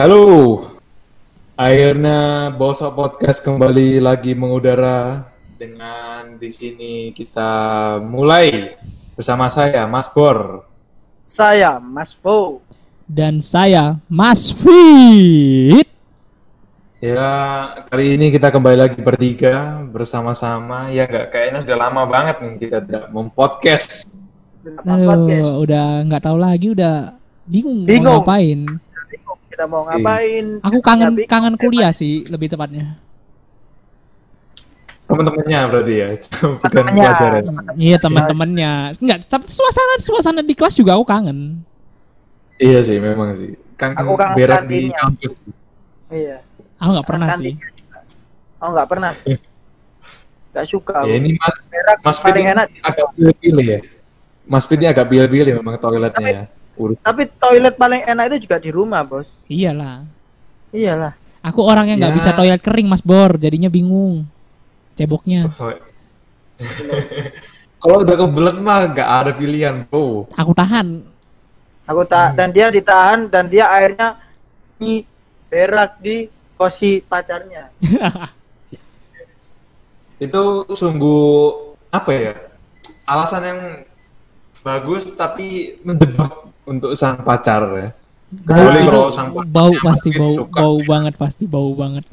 Halo, akhirnya Bosok Podcast kembali lagi mengudara dengan di sini kita mulai bersama saya Mas Bor. Saya Mas Bo. dan saya Mas Fit. Ya kali ini kita kembali lagi bertiga bersama-sama. Ya nggak kayaknya sudah lama banget nih kita tidak mempodcast. Podcast? Aduh, udah nggak tahu lagi, udah bingung, Bingung. mau ngapain. Kita mau ngapain? Aku kangen Tapi- kangen kuliah sih, lebih tepatnya. Teman-temannya berarti ya, bukan Teman-temannya. pelajaran. Iya teman-temannya. Enggak, tapi suasana suasana di kelas juga aku kangen. Iya sih, memang sih. Kan Aku kangen berak di kantinnya. kampus. Iya. Aku nggak pernah Kantin. sih. Oh nggak pernah. Gak suka. Ya aku. ini Mas, Berak Mas paling enak. agak pilih-pilih ya. Mas Fit ini agak pilih-pilih memang toiletnya ya. Urus. Tapi toilet paling enak itu juga di rumah bos. Iyalah. Iyalah. Aku orang yang nggak Ya. bisa toilet kering, Mas Bor. Jadinya bingung. Ceboknya. Kalau udah kebelet mah gak ada pilihan, bro. Aku tahan. Aku tak dan dia ditahan dan dia akhirnya di berak di kosi pacarnya. Itu sungguh apa ya? Alasan yang bagus tapi menjebak untuk sang pacar ya. Kecuali Bau, kalau sang pacar bau pasti bau suka. bau banget pasti bau banget.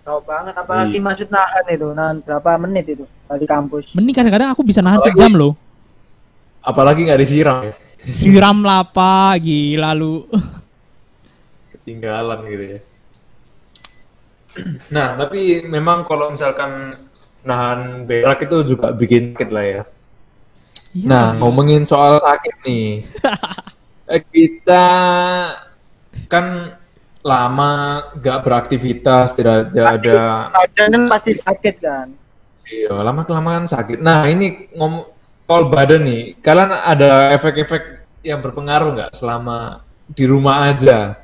Tahu banget apalagi Iya. maksud nahan itu, nahan berapa menit itu dari kampus. Mending kadang-kadang aku bisa nahan Apalagi- sejam loh. Apalagi nggak disiram ya. Siram lah apa, gila lu. Ketinggalan gitu ya. Nah, tapi memang kalau misalkan nahan berak itu juga bikin sakit lah ya. Iya. Nah, ngomongin soal sakit nih. Eh, kita kan lama gak beraktivitas, tidak tidak ada Badan pasti sakit kan. iya, lama kelamaan sakit. Nah, ini ngomong soal badan nih, kalian ada efek-efek yang berpengaruh nggak selama di rumah aja?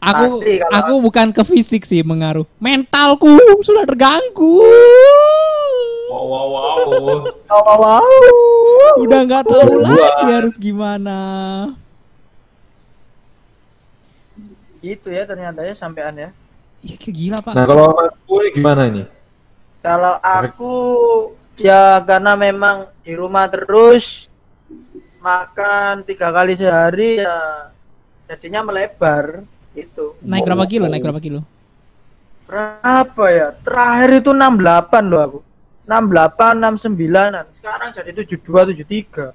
Aku Pasti, kalau- aku bukan ke fisik sih mengaruh. Mentalku sudah terganggu. Wow, wow, wow. Oh, wow, wow. Udah nggak tahu lagi harus gimana. Gitu ya ternyata ya sampean ya. Iya gila pak. Nah, kalau Mas Puri gimana ini? Kalau aku ya karena memang di rumah terus makan tiga kali sehari ya jadinya melebar itu. Naik berapa kilo? Naik berapa kilo? Berapa ya? Terakhir itu 68 loh aku. 68, 69-an. Sekarang jadi 72, 73.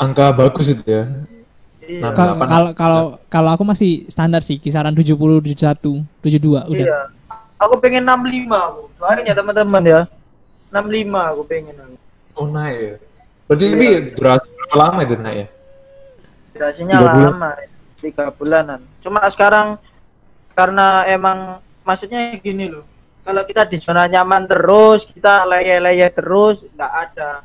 Angka bagus itu ya. Iya. Kalau Delapan. kalau kalau aku masih standar sih kisaran 70, 71, 72 udah. Iya. Aku pengen 65 aku. Doain ya teman-teman ya. 65 aku pengen. Oh, naik ya. Berarti Iya. tapi durasi berapa lama itu naik ya? Durasinya lama, tiga bulanan. Cuma sekarang karena emang maksudnya gini loh. Kalau kita di zona nyaman terus, kita leye-leye terus, nggak ada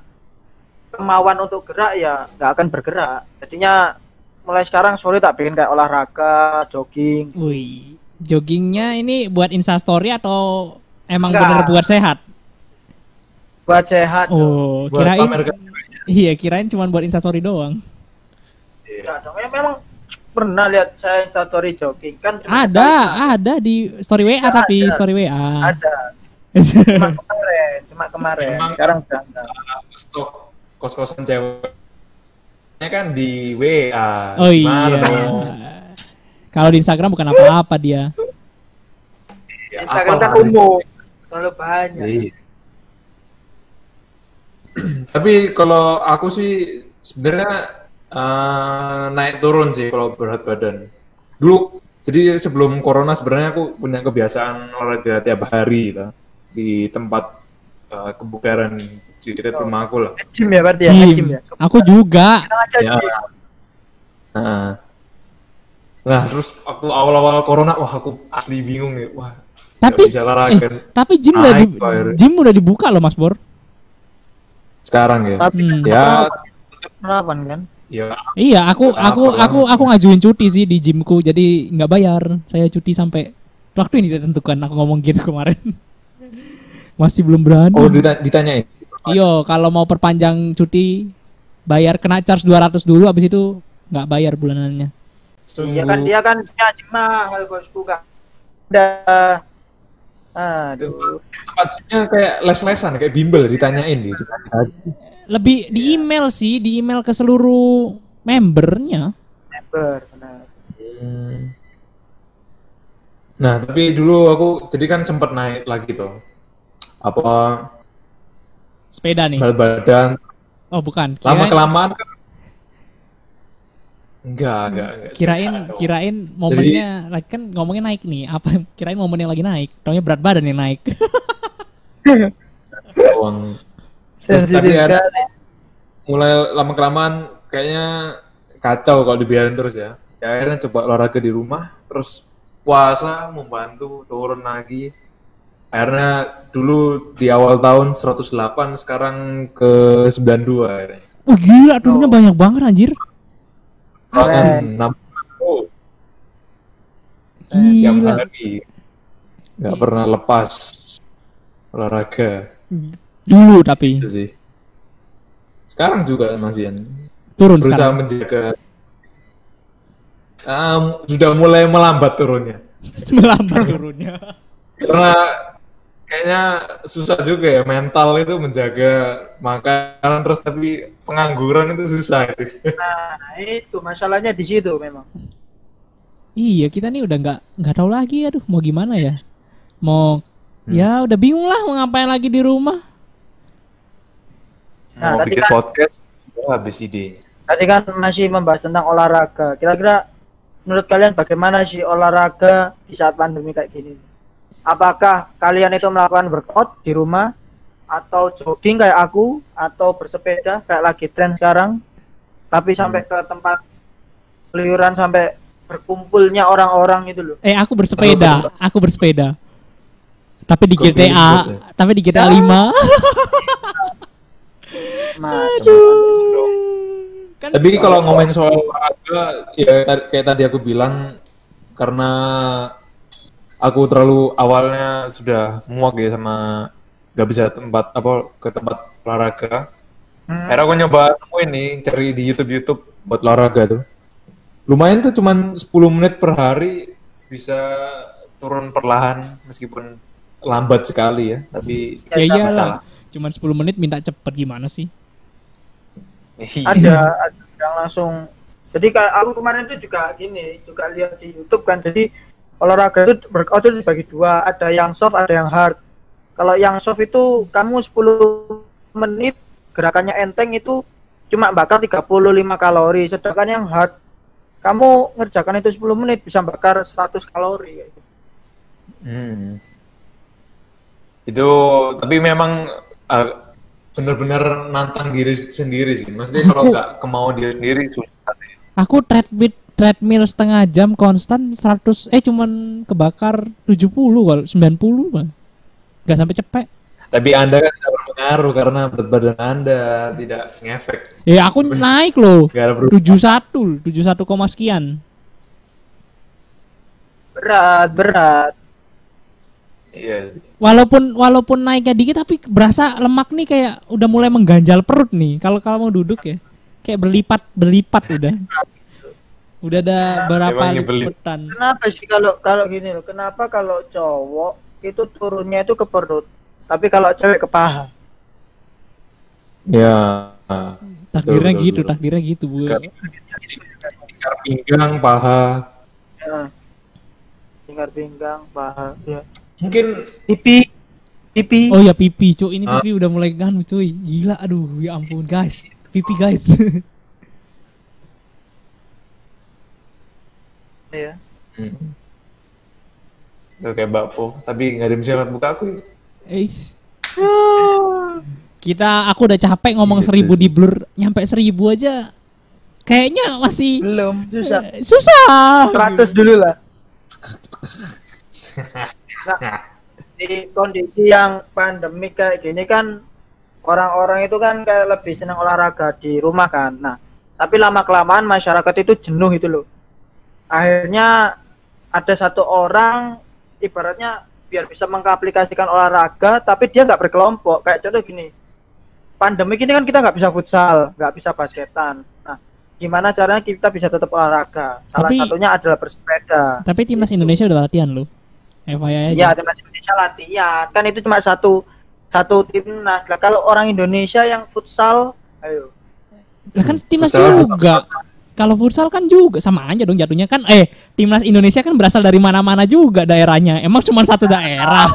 kemauan untuk gerak ya nggak akan bergerak. Jadinya mulai sekarang sore tak bikin kayak olahraga, jogging. Wih, joggingnya ini buat instastory atau emang Enggak. bener buat sehat? buat sehat. Oh, Buat kirain pamer ke- iya kirain cuma buat instastory doang. Nggak dong. Ya, memang pernah lihat saya instastory jogging kan cuma Ada, sekali. ada di story WA Ada, tapi ada. story WA. ada cuma kemarin cuma kemarin Memang- sekarang udah enggak stok kos-kosan ceweknya kan di WA. Oh Gimana iya. Kalau di Instagram bukan apa-apa dia. Ya, Instagram apa kan umum terlalu banyak Iya. Tapi kalau aku sih sebenarnya eh, naik turun sih kalau berat badan. Dulu jadi sebelum corona sebenarnya aku punya kebiasaan olahraga tiap hari lah di tempat eh, kebugaran di dekat Oh. rumah aku lah. gym ya berarti ya Gym. gym ya Aku juga. Ya. Nah, nah terus waktu awal-awal corona wah aku asli bingung nih wah Tapi bisa olahraga tapi gym udah di, gym udah dibuka loh Mas Bor. sekarang ya. tapi Hmm. Ya, penerapan kan ya Iya, aku aku aku aku ngajuin cuti sih di gymku, jadi nggak bayar. Saya cuti sampai waktu ini ditentukan. Aku ngomong gitu kemarin. Masih belum berani. oh dita- ditanyain. Iyo, kalau mau perpanjang cuti bayar kena charge 200 dulu habis itu nggak bayar bulanannya. Iya kan dia kan nyaji mahal bosku kan. Udah. Aduh. tempat gymnya kayak les-lesan kayak bimbel ditanyain gitu. Lebih di email sih, di email ke seluruh membernya. Member, benar. Hmm. Nah, tapi dulu aku jadi kan sempat naik lagi tuh. Apa Sepeda nih. berat badan Oh, bukan. lama kelamaan kan enggak enggak enggak kirain kirain momennya lagi kan ngomongnya naik nih. Apa kirain momennya lagi naik. Taunya berat badan yang naik. Doang. Terus Sensitif tadi ada- mulai lama kelamaan kayaknya kacau kalau dibiarin terus ya. Ya akhirnya coba olahraga di rumah, terus puasa membantu turun lagi. Akhirnya dulu di awal tahun 108, sekarang ke 92 akhirnya. Oh gila, turunnya banyak banget anjir. Enam oh, Gila. hari. Nggak pernah lepas olahraga Dulu tapi itu sih. Sekarang juga masih turun berusaha sekarang. menjaga Em, sudah mulai melambat turunnya Melambat turunnya. karena kayaknya susah juga ya mental itu menjaga makanan terus tapi pengangguran itu susah itu. Nah, itu masalahnya di situ memang. Iya, kita nih udah nggak nggak tahu lagi aduh mau gimana ya. Mau Hmm. ya udah bingung lah mau ngapain lagi di rumah. Nah, mau tadi bikin kan- podcast udah habis ide Tadi kan masih membahas tentang olahraga. Kira-kira menurut kalian bagaimana sih olahraga di saat pandemi kayak gini? Apakah kalian itu melakukan workout di rumah atau jogging kayak aku atau bersepeda kayak lagi tren sekarang? Tapi sampai ke tempat liuran sampai berkumpulnya orang-orang itu loh. Eh aku bersepeda, aku bersepeda. Tapi di GTA, ya? tapi di GTA 5. Macam Kan tapi kalau ngomongin soal olahraga ya kayak tadi aku bilang karena aku terlalu awalnya sudah muak ya sama gak bisa tempat apa ke tempat olahraga Hmm. Akhirnya aku nyoba nemuin nih cari di YouTube YouTube buat olahraga tuh. Lumayan tuh cuman 10 menit per hari bisa turun perlahan meskipun lambat sekali ya, tapi ya sama iyalah. Cuman 10 menit minta cepet gimana sih? Iya. ada ada yang langsung jadi aku kemarin itu juga gini juga lihat di YouTube kan jadi olahraga itu workout itu dibagi dua ada yang soft ada yang hard kalau yang soft itu kamu 10 menit gerakannya enteng itu cuma bakar 35 kalori sedangkan yang hard kamu ngerjakan itu 10 menit bisa bakar 100 kalori kayak gitu. Hmm. Itu tapi memang uh, benar-benar nantang diri sendiri sih. Maksudnya kalau nggak kemauan diri sendiri susah. Aku treadmill treadmill setengah jam konstan 100 eh cuman kebakar 70 kalau 90 mah. Gak sampai cepet. Tapi Anda kan tidak berpengaruh karena berat badan Anda tidak ngefek. Ya aku naik loh. Ada perubahan. 71, 71 koma sekian. berat berat Iya sih. Walaupun walaupun naiknya dikit tapi berasa lemak nih kayak udah mulai mengganjal perut nih. Kalau kalau mau duduk ya. Kayak berlipat berlipat udah. Udah ada berapa lipatan. Kenapa sih kalau kalau gini loh? Kenapa kalau cowok itu turunnya itu ke perut, tapi kalau cewek ke paha? Ya. Takdirnya betul, gitu, betul. takdirnya gitu, Bu. Lingkar pinggang, paha. Ya. Pinggang pinggang, paha, ya. Mungkin Pipi, pipi. Oh ya pipi, cuy. Ini Ah. pipi udah mulai ganu, cuy. Gila, aduh, ya ampun, guys. Pipi, guys. Ya. hmm. Udah kayak bakpo, tapi nggak ada yang bisa ngeliat muka aku. ya. Eish. Kita, aku udah capek ngomong Gitu seribu sih. di blur, nyampe seribu aja. Kayaknya masih Belum, susah. eh, susah. 100 dulu lah. Nah, di kondisi yang pandemik kayak gini kan orang-orang itu kan kayak lebih senang olahraga di rumah kan. Nah, tapi lama kelamaan masyarakat itu jenuh itu loh. Akhirnya ada satu orang ibaratnya biar bisa mengaplikasikan olahraga tapi dia nggak berkelompok. Kayak contoh gini, pandemik ini kan kita nggak bisa futsal, nggak bisa basketan. Nah, gimana caranya kita bisa tetap olahraga. Salah Tapi- satunya adalah bersepeda. Tapi timnas Indonesia udah latihan loh. FYI aja. Iya, timnas Indonesia latihan. Kan itu cuma satu satu timnas. Lah kalau orang Indonesia yang futsal, ayo. Lah kan timnas Futsal juga. Kalau futsal kan juga sama aja dong jatuhnya kan eh timnas Indonesia kan berasal dari mana-mana juga daerahnya. Emang cuma satu daerah.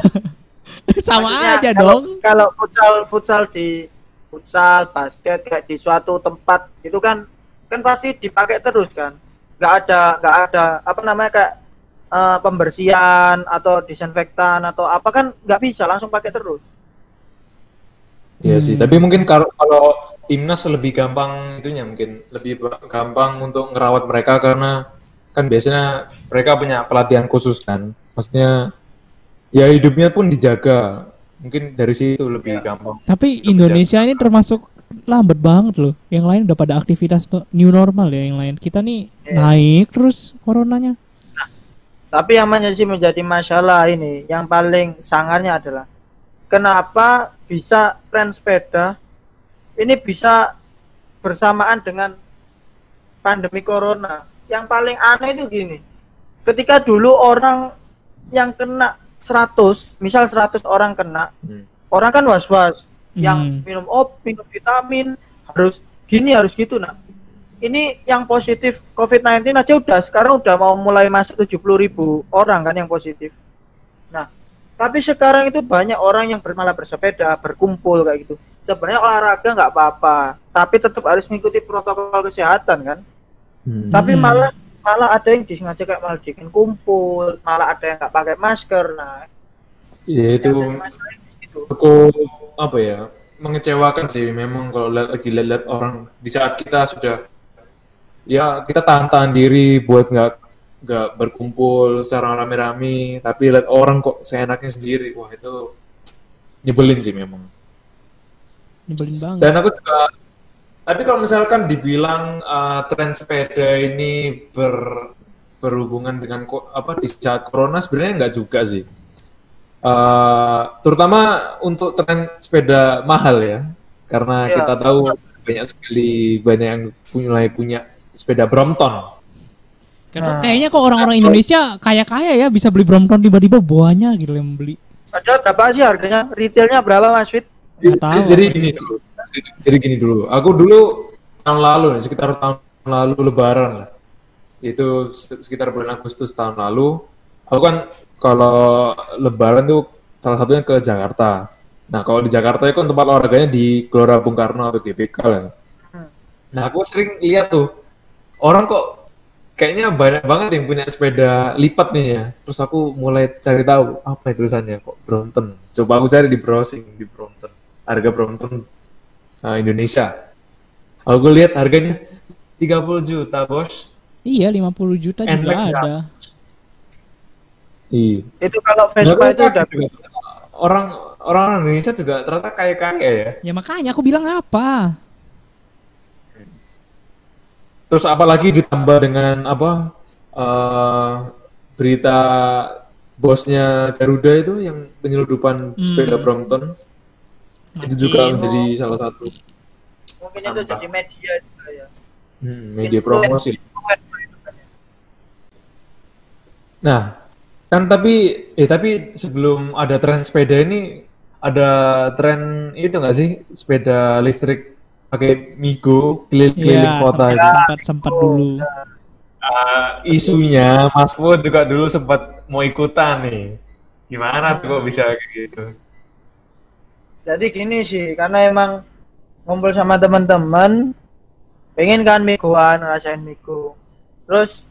sama Maksudnya aja kalau- dong. Kalau futsal futsal di futsal basket kayak di suatu tempat itu kan kan pasti dipakai terus kan. nggak ada nggak ada apa namanya kayak eh, pembersihan atau disinfektan atau apa kan nggak bisa langsung pakai terus. Iya sih, Hmm. tapi mungkin kalau kalau timnas lebih gampang itunya mungkin lebih gampang untuk ngerawat mereka karena kan biasanya mereka punya pelatihan khusus kan. Maksudnya ya hidupnya pun dijaga. Mungkin dari situ lebih gampang. Tapi Indonesia ini termasuk lambat banget loh. Yang lain udah pada aktivitas new normal ya yang lain. Kita nih Iya. naik terus coronanya. Tapi yang menjadi menjadi masalah ini, yang paling sangarnya adalah kenapa bisa tren sepeda ini bisa bersamaan dengan pandemi corona. Yang paling aneh itu gini, ketika dulu orang yang kena 100, misal 100 orang kena, Hmm. orang kan was-was, yang Hmm. minum obat, minum vitamin, harus gini, harus gitu, nah. Ini yang positif COVID-19 aja udah sekarang udah mau mulai masuk 70 ribu orang kan yang positif. Nah, tapi sekarang itu banyak orang yang malah bersepeda, berkumpul kayak gitu. Sebenarnya olahraga nggak apa-apa, tapi tetap harus mengikuti protokol kesehatan kan. Hmm. Tapi malah malah ada yang disengaja kayak malah bikin kumpul, malah ada yang nggak pakai masker. Nah, Ya itu cukup apa ya mengecewakan sih memang kalau lihat lagi lihat orang di saat kita sudah ya kita tahan-tahan diri buat nggak nggak berkumpul secara rame-rame tapi lihat orang kok seenaknya sendiri. Wah itu nyebelin sih memang. Nyebelin banget. dan aku juga tapi kalau misalkan dibilang uh, tren sepeda ini ber berhubungan dengan apa di saat corona sebenarnya nggak juga sih. Eh, terutama untuk tren sepeda mahal ya. Karena Iya. kita tahu banyak sekali banyak yang punya mulai punya sepeda Brompton Nah. kayaknya kok orang-orang Indonesia kaya-kaya ya bisa beli Brompton tiba-tiba banyak gitu yang beli. Ada berapa sih harganya? Retailnya berapa Mas Fit? Nggak tahu. jadi gini dulu jadi gini dulu aku dulu tahun lalu nih sekitar tahun lalu lebaran lah itu se- sekitar bulan Agustus tahun lalu aku kan kalau lebaran tuh salah satunya ke Jakarta nah kalau di Jakarta itu kan tempat olahraganya di Gelora Bung Karno atau GBK lah Hmm. nah aku sering lihat tuh orang kok kayaknya banyak banget yang punya sepeda lipat nih ya terus aku mulai cari tahu apa itu tulisannya kok Brompton coba aku cari di browsing di Brompton harga Brompton uh, Indonesia aku lihat harganya 30 juta bos Iya 50 juta juga Nmax ya? ada. iya Itu kalau Vespa itu udah juga. orang orang Indonesia juga ternyata kaya kaya ya Ya makanya aku bilang apa? Terus apalagi ditambah dengan apa eh, berita bosnya Garuda itu yang penyeludupan Hmm. sepeda Brompton. Itu juga menjadi salah satu mungkin itu jadi media juga ya. hmm, media promosi. Nah, kan tapi eh tapi sebelum ada tren sepeda ini ada tren itu nggak sih? Sepeda listrik pakai Migo keliling-keliling Iya kota sempat, itu. sempat sempat dulu. Ah, isunya Mas Fud juga dulu sempat mau ikutan nih. Gimana tuh kok bisa kayak gitu? Jadi gini sih, karena emang ngumpul sama teman-teman, pengen kan miguan, ngerasain migo. Terus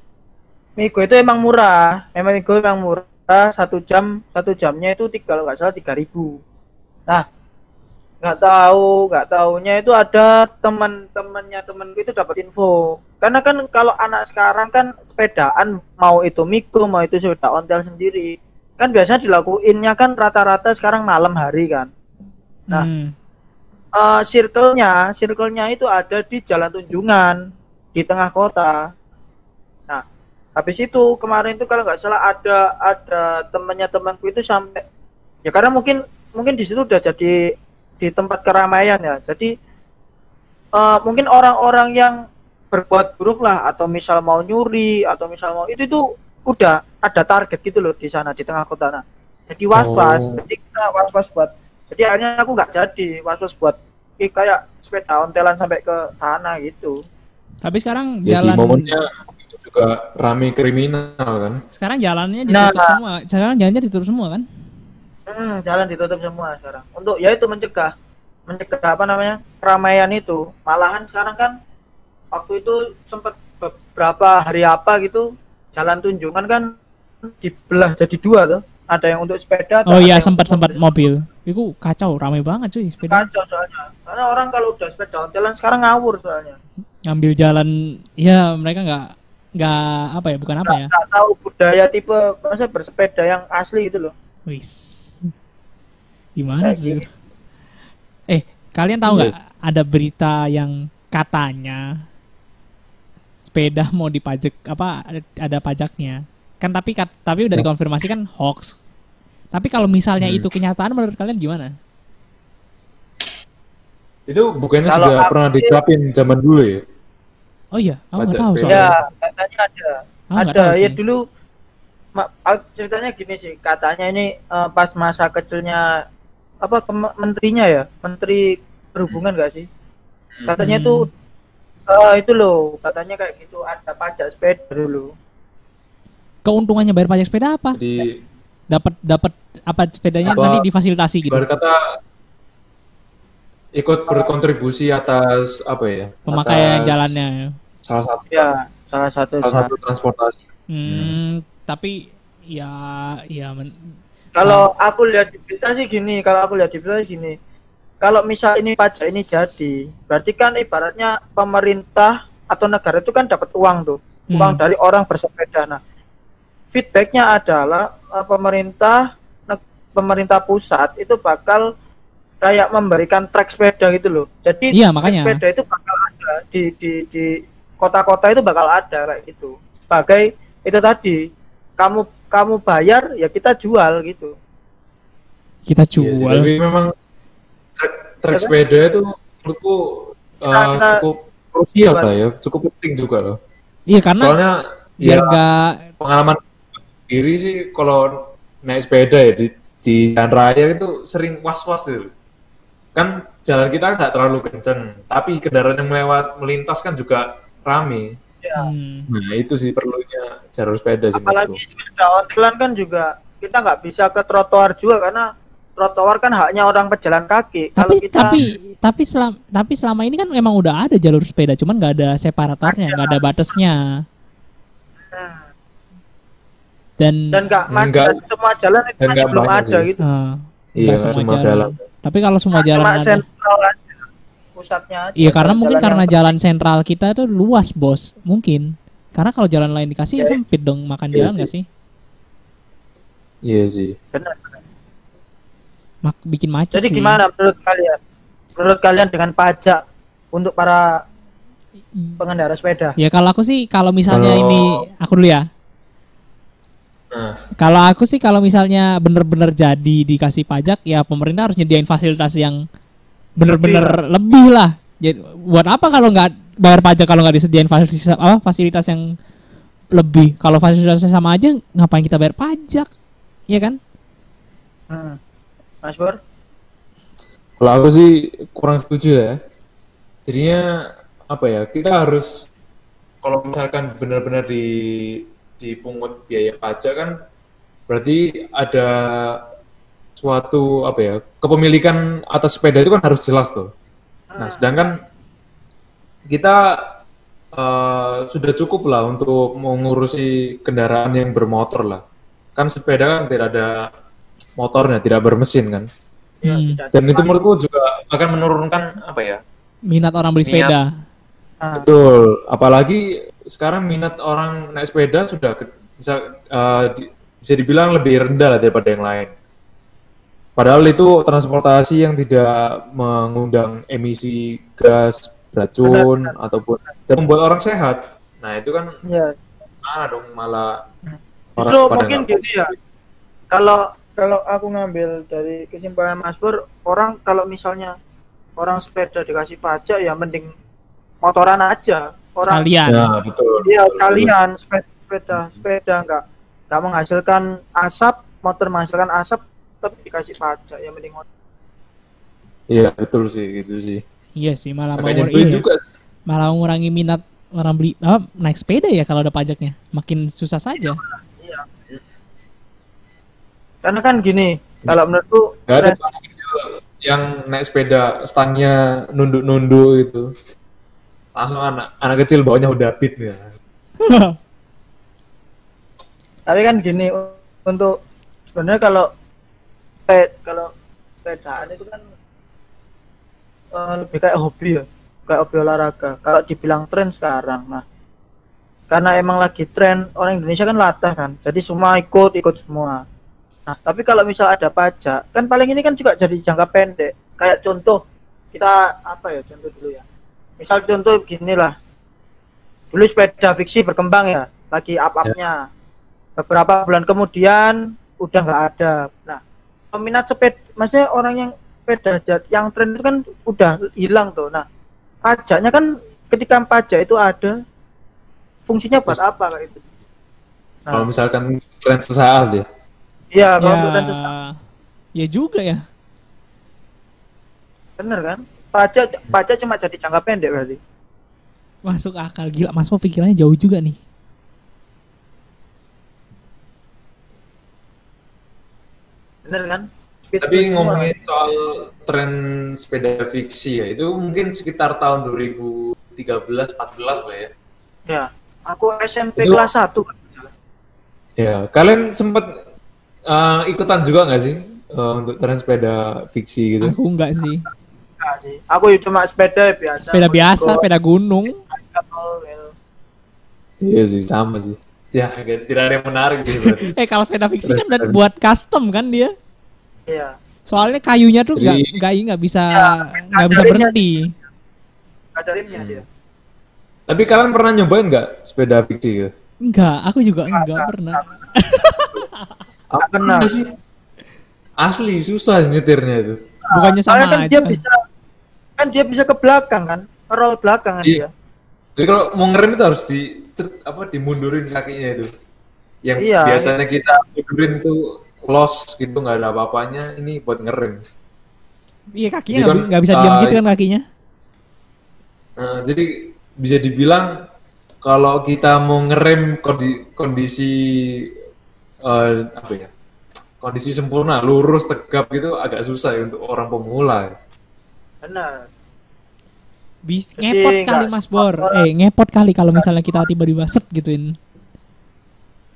migo itu emang murah, emang migo emang murah, satu jam satu jamnya itu tiga kalau nggak salah tiga ribu. Nah, nggak tahu, nggak taunya itu ada teman-temannya temanku itu dapat info. Karena kan kalau anak sekarang kan sepedaan mau itu migo, mau itu sepeda ontel sendiri, kan biasanya dilakuinnya kan rata-rata sekarang malam hari kan. Nah, Hmm. eh circle-nya, circle-nya itu ada di Jalan Tunjungan di tengah kota. Nah, habis itu kemarin itu kalau nggak salah ada ada temannya temanku itu sampai ya karena mungkin mungkin di situ udah jadi di tempat keramaian ya. Jadi eh, mungkin orang-orang yang berbuat buruk lah atau misal mau nyuri atau misal mau itu itu udah ada target gitu loh di sana di tengah kota nah. Jadi was-was, Oh. jadi kita was-was buat jadi akhirnya aku nggak jadi was-was buat eh, kayak sepeda ontelan sampai ke sana gitu. Tapi sekarang Ya sih jalan momennya itu juga rame kriminal kan. sekarang jalannya Nah. ditutup semua. Sekarang jalannya ditutup semua kan? Hmm, jalan ditutup semua sekarang. Untuk ya itu mencegah mencegah apa namanya? keramaian itu. Malahan sekarang kan waktu itu sempat beberapa hari apa gitu jalan tunjungan kan dibelah jadi dua tuh. Ada yang untuk sepeda Oh iya sempat sempat mobil. Itu kacau, ramai banget cuy sepeda. kacau soalnya. Karena orang kalau udah sepeda jalan sekarang ngawur soalnya. Ngambil jalan ya mereka nggak nggak apa ya, bukan apa ya? Nggak tahu budaya tipe masa bersepeda yang asli gitu loh. Wis. Gimana tuh? gini. Eh, kalian tahu Iya. nggak ada berita yang katanya sepeda mau dipajak apa ada- ada pajaknya? Kan tapi kat- tapi udah Ya. dikonfirmasi kan hoax. Tapi kalau misalnya Hmm. itu kenyataan menurut kalian gimana? Itu bukannya Kalau sudah pernah sih- diterapin zaman dulu ya? Oh iya, aku nggak tahu soalnya. Ya, katanya ada. Aku nggak ada tahu ya sih. dulu ma- ceritanya gini sih katanya ini eh, pas masa kecilnya apa kem- menterinya ya menteri perhubungan gak sih katanya Hmm. itu eh, itu loh katanya kayak gitu ada pajak sepeda dulu Keuntungannya bayar pajak sepeda apa? Jadi Dapat dapat apa sepedanya Apa- nanti difasilitasi gitu. ibarat kata ikut berkontribusi atas apa ya? Pemakaian atas jalannya. Salah satu ya salah satu salah satu transportasi. Hmm, tapi ya ya men- kalau aku lihat di berita sih gini kalau aku lihat di berita sih gini. Kalau misal ini pajak ini jadi berarti kan ibaratnya pemerintah atau negara itu kan dapat uang tuh uang Hmm. dari orang bersepeda. Nah feedbacknya adalah eh, pemerintah pemerintah pusat itu bakal kayak memberikan trek sepeda gitu loh. Jadi Iya, makanya. sepeda itu bakal ada di di di kota-kota itu bakal ada kayak gitu. Sebagai itu tadi kamu kamu bayar ya kita jual gitu kita Iya sih, jual. tapi memang trek, trek Ya sepeda itu menurutku uh, cukup krusial lah ya, cukup penting juga loh. Iya karena Soalnya biar ya nggak pengalaman diri sih kalau naik sepeda ya di di jalan raya itu sering was-was gitu. Kan jalan kita nggak terlalu kenceng, tapi kendaraan yang melewat melintas kan juga rame. Ya hmm, Nah itu sih perlunya jalur sepeda sih apalagi sepeda online kan juga kita nggak bisa ke trotoar juga karena trotoar kan haknya orang pejalan kaki kalau tapi kita tapi tapi selama tapi selama ini kan memang udah ada jalur sepeda, cuman nggak ada separatornya, nggak ada batasnya. Hmm. Dan, dan nggak mas Enggak. dan semua jalan itu masih belum ada sih. gitu eh, Iya, semua jalan. Tapi kalau semua jalan cuma ada, sentral aja pusatnya aja iya karena mungkin jalan karena yang- jalan sentral kita tuh luas bos, mungkin. Karena kalau jalan lain dikasih ya Iya. sempit dong makan Iya jalan nggak sih? Iya sih. benar. Mak bikin macet jadi sih. gimana menurut kalian menurut kalian dengan pajak untuk para pengendara sepeda Ya kalau aku sih kalau misalnya Kalau- ini aku dulu ya. Nah, Kalau aku sih kalau misalnya bener-bener jadi dikasih pajak ya pemerintah harus nyediain fasilitas yang bener-bener lebih lah. Jadi buat apa kalau nggak bayar pajak kalau nggak disediain fasilitas apa fasilitas yang lebih? Kalau fasilitasnya sama aja ngapain kita bayar pajak? Iya kan? hmm. Mas Bor kalau aku sih kurang setuju ya. Jadinya apa ya? Kita harus kalau misalkan benar-benar di dipungut biaya pajak kan berarti ada suatu apa ya kepemilikan atas sepeda itu kan harus jelas tuh. Nah sedangkan kita eh, sudah cukup lah untuk mengurusi kendaraan yang bermotor lah. Kan sepeda kan tidak ada motornya, tidak bermesin kan. ya, Hmm. Dan itu menurutku juga akan menurunkan apa ya? Minat orang beli sepeda. Ah, Betul. Apalagi sekarang minat orang naik sepeda sudah bisa eh, di- bisa dibilang lebih rendah lah daripada yang lain. Padahal itu transportasi yang tidak mengundang emisi gas beracun ataupun dan membuat orang sehat. Nah itu kan ya mana dong malah Justru mungkin nggak- gini ya. Kalau kalau aku ngambil dari kesimpulan Mas Pur, orang kalau misalnya orang sepeda dikasih pajak ya mending motoran aja. orang Sekalian. Ya, betul. Iya kalian sepeda sepeda sepeda nggak nggak menghasilkan asap motor menghasilkan asap tapi dikasih pajak yang mending. Iya, betul sih gitu sih. Iya sih malah Makanya duit iya. juga. malah mengurangi minat orang beli apa, naik sepeda ya kalau ada pajaknya. Makin susah saja. Karena kan gini kalau menurutku Gak ada tren- anak kecil yang naik sepeda stangnya nunduk-nunduk gitu. Langsung anak anak kecil bawanya udah pit ya. tapi kan gini untuk sebenarnya kalau kalau sepedaan itu kan eh, lebih kayak hobi ya kayak hobi olahraga. Kalau dibilang tren sekarang nah karena emang lagi tren orang Indonesia kan latah kan jadi semua ikut ikut semua. Nah tapi kalau misal ada pajak kan paling ini kan juga jadi jangka pendek. Kayak contoh kita apa ya contoh dulu ya. Misal contoh gini lah. Dulu sepeda fiksi berkembang ya lagi up-upnya. Beberapa bulan kemudian udah nggak ada. Nah peminat sepeda maksudnya orang yang sepeda jat- yang tren itu kan udah hilang tuh nah pajaknya kan ketika pajak itu ada fungsinya buat Terus- apa kayak itu Kalau nah misalkan tren sesaat ya. iya kalau ya, tren sesama, ya juga ya. bener kan pajak pajak cuma jadi jangka pendek berarti Masuk akal gila. Mas Mo pikirannya jauh juga nih. Bener kan Speed Tapi semua. ngomongin soal tren sepeda fiksi ya, itu mungkin sekitar tahun 2013 14 lah ya. ya aku SMP Itu- kelas 1 Ya, kalian sempet eh, ikutan juga nggak sih eh, untuk tren sepeda fiksi gitu? Aku enggak sih. Enggak sih. aku cuma sepeda biasa Sepeda biasa, sepeda gunung. Iya sih, sama sih. Ya, tidak ada yang menarik gitu. Eh kalau sepeda fiksi kan udah buat custom kan dia. iya Soalnya kayunya tuh nggak Jadi- nggak nggak bisa Ya, nggak bisa kadarnya- berhenti. ada rimnya dia Tapi kalian pernah nyobain nggak sepeda fiksi gitu? Enggak, aku juga enggak pernah. Aku pernah. sih. Asli susah nyetirnya itu. Bukannya sama Soalnya kan aja. dia bisa kan dia bisa ke belakang kan roll belakang kan Iya. dia Jadi kalau mau ngerem itu harus di apa dimundurin kakinya itu. Yang Iya. biasanya kita mundurin tuh los gitu nggak ada apa-apanya, ini buat ngerem. Iya kakinya nggak kan, bisa diam uh, gitu kan kakinya. Nah, jadi bisa dibilang kalau kita mau ngerem kondi- kondisi eh, apa ya? Kondisi sempurna, lurus, tegap gitu agak susah ya untuk orang pemula. benar Bis ngepot kali Mas Bor. Eh ngepot kali kalau misalnya kita tiba-tiba set gituin.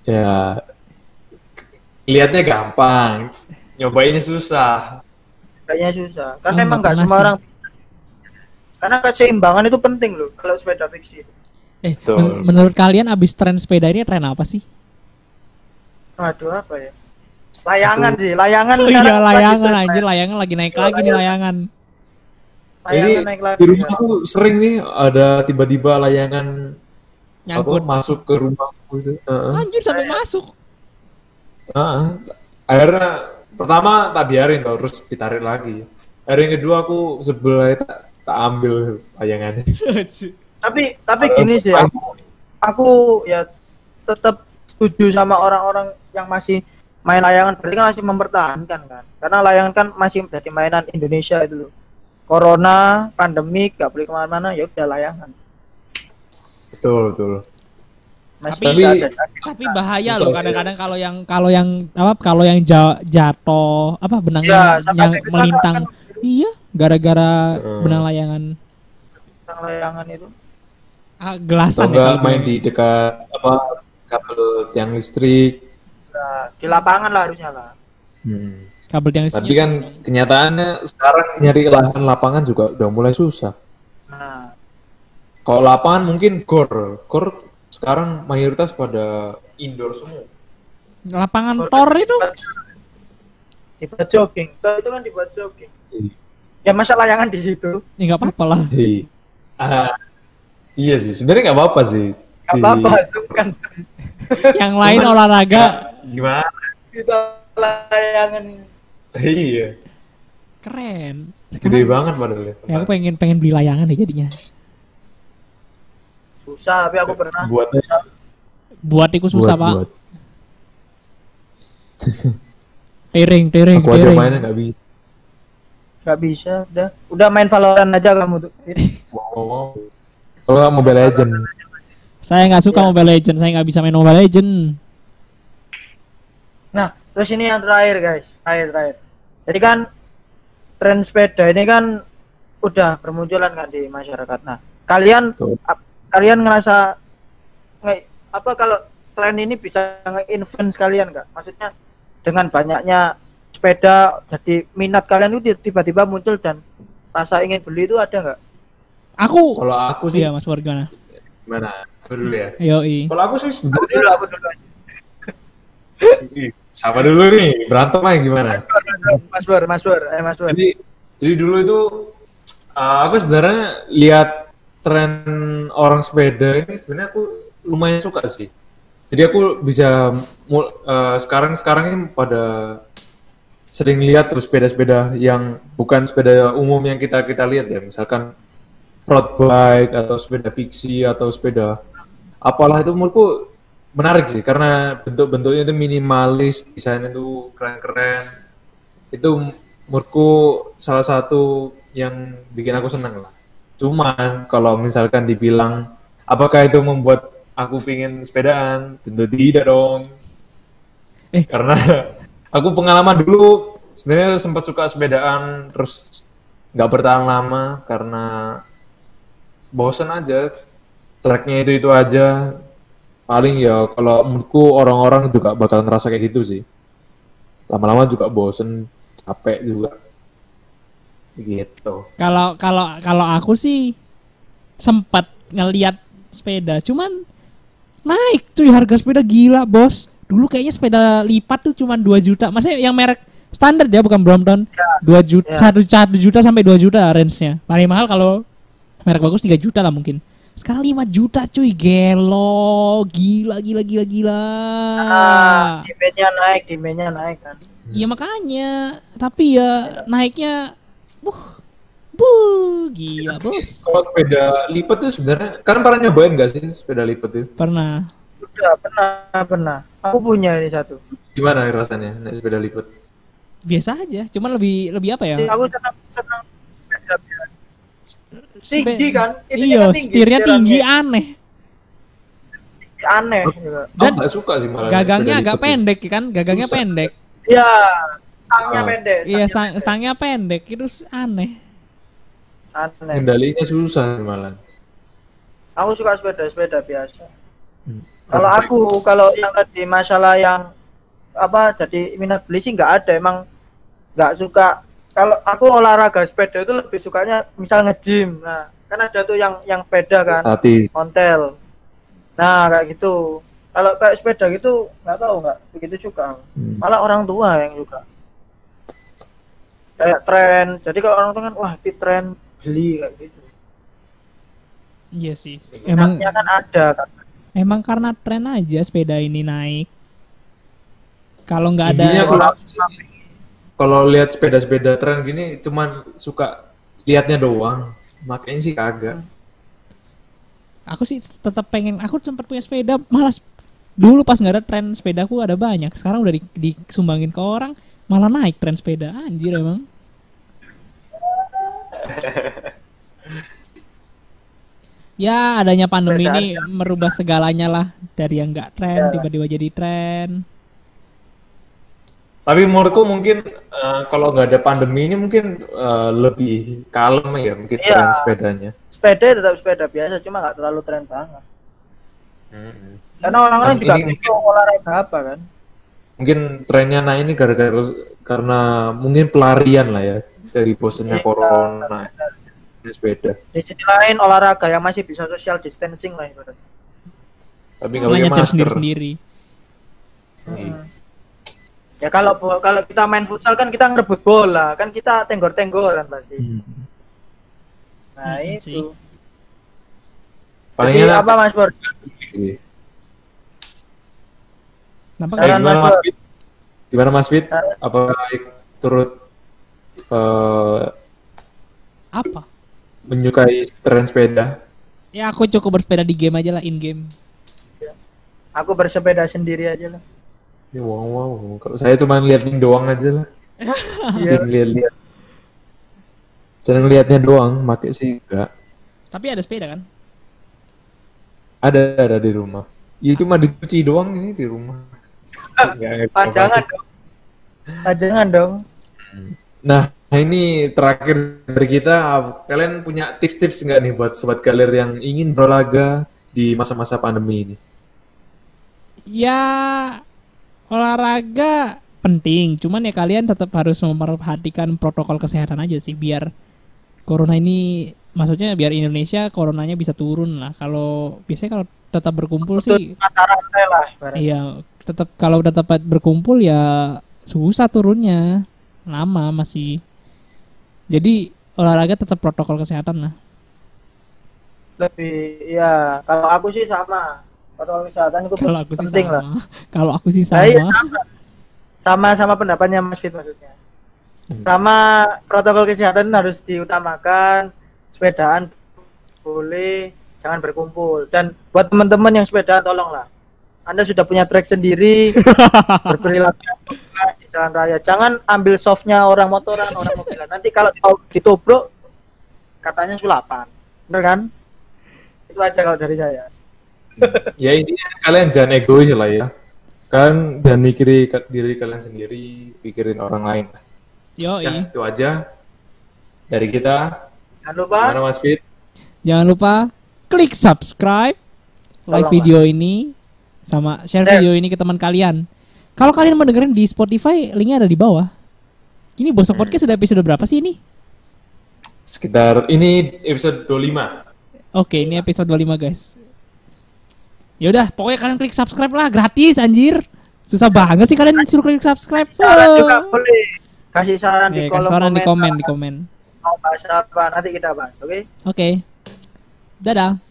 Ya, lihatnya gampang, nyobainnya susah. kayaknya susah kan Oh, emang nggak semua orang karena keseimbangan itu penting loh kalau sepeda fiksi Eh Betul. men- menurut kalian abis tren sepeda ini tren apa sih? aduh apa ya layangan sih layangan Oh iya layangan anjir layangan lagi naik lagi nih layangan. Layangan Ini naik lagi di ya. rumahku sering nih ada tiba-tiba layangan apa Nyangkut. masuk ke rumahku itu. Heeh. Anjir sampai masuk. Heeh. Akhirnya pertama tak biarin tau, terus ditarik lagi. Akhirnya yang kedua aku sebelah tak, tak ambil layangannya. tapi tapi Kalau gini sih aku, aku ya tetap setuju sama orang-orang yang masih main layangan berarti kan masih mempertahankan kan karena layangan kan masih menjadi mainan Indonesia itu loh corona pandemik gak boleh ke mana-mana ya udah layangan Betul, betul. masih Tapi- ada Tapi bahaya loh kadang-kadang kalau yang kalau yang apa kalau yang ja- jatuh apa benangnya ya yang, melintang. kan Iya, gara-gara Heeh. benang layangan. tentang layangan itu Ah, Atau gelasan ya main di dekat apa kabel tiang listrik. ya, di lapangan lah harusnya lah Hmm. Kabel tiang Tapi kan kenyataannya sekarang nyari lahan lapangan juga udah mulai susah. nah Kalau lapangan mungkin gor, gor sekarang mayoritas pada indoor semua. lapangan tor itu dibuat jogging Toh itu kan dibuat jogging Iya. ya masa layangan di situ ya nggak apa-apa lah. Hei. Ah, iya sih, sebenarnya nggak apa-apa sih. gak Di- apa-apa kan Yang lain olahraga Gimana? kita layangan Iya, keren. gede banget padahal ya. Ya aku pengen pengen beli layangan deh jadinya. susah tapi aku pernah Buatnya Buat itu susah, buat, Pak. buat. Tering, tering, Aku aja tering. mainnya nggak bisa. nggak bisa udah udah main Valorant aja kamu tuh Wow. Kalau nggak Mobile Legend, Saya nggak suka Iya. Mobile Legend, saya nggak bisa main Mobile Legend. nah terus ini yang terakhir guys. Terakhir terakhir. Jadi kan tren sepeda ini kan udah bermunculan kan di masyarakat. Nah kalian ap- kalian ngerasa nge- apa kalau tren ini bisa nge-influence kalian nggak? Maksudnya dengan banyaknya sepeda jadi minat kalian itu tiba-tiba muncul dan rasa ingin beli itu ada nggak? Aku, kalau aku sih iya Mas gimana? gimana? Aku dulu ya. Yoi. Kalau aku sih aku sebenarnya dulu aku dulu Siapa dulu nih? Berantem aja gimana? Mas Bur Mas Bur eh Mas Bur Jadi jadi dulu itu uh, aku sebenarnya lihat tren orang sepeda ini sebenarnya aku lumayan suka sih. Jadi aku bisa uh, sekarang sekarang ini pada sering lihat terus sepeda-sepeda yang bukan sepeda umum yang kita kita lihat ya, misalkan road bike atau sepeda fiksi atau sepeda apalah itu menurutku menarik sih karena bentuk-bentuknya itu minimalis, desainnya itu keren-keren. Itu menurutku salah satu yang bikin aku senang lah. Cuman kalau misalkan dibilang apakah itu membuat aku pingin sepedaan, tentu tidak dong. Eh. Karena aku pengalaman dulu sebenarnya sempat suka sepedaan terus nggak bertahan lama karena bosen aja tracknya itu itu aja paling ya kalau menurutku orang-orang juga bakal ngerasa kayak gitu sih lama-lama juga bosen capek juga gitu Kalau kalau kalau aku sih sempat ngeliat sepeda, cuman naik cuy harga sepeda gila bos. Dulu kayaknya sepeda lipat tuh cuman 2 juta. Maksudnya yang merek standar ya bukan Brompton. 2 juta, Ya. 1 1 juta sampai 2 juta range-nya. Paling mahal kalau merek bagus 3 juta lah mungkin. Sekarang 5 juta cuy, gelo. Gila gila gila gila. ah demandnya naik demandnya naik kan Iya makanya, tapi ya naiknya buh. Buh, gila bos. kalau sepeda lipat tuh sebenarnya kan pernah nyobain gak sih sepeda lipat tuh Pernah. udah pernah pernah aku punya ini satu gimana rasanya naik sepeda lipat biasa aja cuman lebih lebih apa ya Sih, aku senang senang. Tinggi kan Itunya iya kan tinggi, setirnya tinggi aneh aneh juga. Dan aku nggak suka sih malah gagangnya sepeda agak pendek kan gagangnya Susah. pendek Iya, stangnya Ah. pendek. iya stangnya stang, pendek. stangnya pendek itu aneh Aneh. kendalinya susah malah Aku suka sepeda-sepeda biasa. Hmm. Kalau aku, kalau yang tadi masalah yang apa jadi minat beli sih nggak ada emang nggak suka kalau aku olahraga sepeda itu lebih sukanya misal nge-gym. Nah kan ada tuh yang yang sepeda kan Tati ontel. Nah kayak gitu. Kalau kayak sepeda gitu nggak tahu nggak begitu suka Hmm. malah orang tua yang suka kayak tren. Jadi kalau orang tua kan wah di tren beli kayak gitu. Iya sih. Emang kan ada kan. emang karena tren aja sepeda ini naik. Kalau nggak ada Intinya kalau lihat sepeda-sepeda tren gini cuman suka liatnya doang. Makanya sih kagak. Aku sih tetap pengen aku sempat punya sepeda malas dulu pas nggak ada tren sepedaku ada banyak. Sekarang udah di, disumbangin ke orang malah naik tren sepeda. Anjir emang. Ya adanya pandemi ini merubah segalanya lah. Dari yang nggak tren Ya. tiba-tiba jadi tren tapi menurutku mungkin eh, kalau nggak ada pandemi ini mungkin eh, lebih kalem ya mungkin Iya. tren sepedanya sepeda tetap sepeda biasa cuma nggak terlalu tren banget Hmm. karena orang-orang Kan juga ini- bingung olahraga apa kan mungkin trennya nah ini gara-gara karena mungkin pelarian lah ya dari bosennya Iya. corona Ini sepeda di sisi lain olahraga yang masih bisa social distancing lah ibaratnya tapi nggak pakai nyetir masker sendiri-sendiri Iya. Hmm. Ya kalau kalau kita main futsal kan kita ngerebut bola, kan kita tenggor-tenggoran pasti. Hmm. Nah, Hmm, itu. palingnya apa Mas Bor? sih Kenapa Eh, gimana Mas Mas. Fit? Gimana Mas Fit? Apa turut eh, apa menyukai tren sepeda? Ya aku cukup bersepeda di game aja lah in game. Aku bersepeda sendiri aja lah. Ya, wow, wow. Kalau saya cuma liatin doang aja lah. Iya. Lihat-lihat. Seneng liatnya doang, make sih enggak. Tapi ada sepeda kan? Ada ada di rumah. Ya cuma dicuci doang ini di rumah. Ngerti Panjangan dong. Panjangan dong. Nah, ini terakhir dari kita, kalian punya tips-tips nggak nih buat sobat galer yang ingin berolahraga di masa-masa pandemi ini? Ya olahraga penting, cuman ya kalian tetap harus memperhatikan protokol kesehatan aja sih biar corona ini maksudnya biar Indonesia coronanya bisa turun lah. Kalau biasanya kalau tetap berkumpul sih Mata rantai lah. iya tetap kalau udah tempat berkumpul ya susah turunnya. Lama masih. Jadi olahraga tetap protokol kesehatan lah. Lebih ya kalau aku sih sama. Protokol kesehatan itu Kalau aku sih penting sama. lah. Kalau aku sih Nah, iya, sama. sama. sama sama pendapatnya Mas Fit maksudnya. Hmm. Sama protokol kesehatan harus diutamakan. Sepedaan boleh, jangan berkumpul. Dan buat teman-teman yang sepeda tolonglah. Anda sudah punya trek sendiri, berperilaku di jalan raya. Jangan ambil softnya orang motoran, orang mobilan. Nanti kalau ditobrok, katanya sulapan. Bener kan? Itu aja kalau dari saya. Ya intinya kalian jangan egois lah ya. Kalian jangan mikirin ke- diri kalian sendiri, pikirin orang lain. Yo, Ya, itu aja dari kita. Jangan lupa Gimana Mas Fit? Jangan lupa klik subscribe, like Tolong, video ini, sama share Share. video ini ke teman kalian. Kalau kalian mau dengerin di Spotify, linknya ada di bawah. Ini Bosok Podcast sudah episode berapa sih ini? Sekitar ini episode 25. Oke, ini episode 25 guys. Yaudah, pokoknya kalian klik subscribe lah, gratis anjir. Susah banget sih kalian suruh klik subscribe. saran juga boleh. Kasih saran Eh, di kasih kolom saran di komen, di komen. Mau bahas apa nanti kita bahas, oke? Oke. Dadah.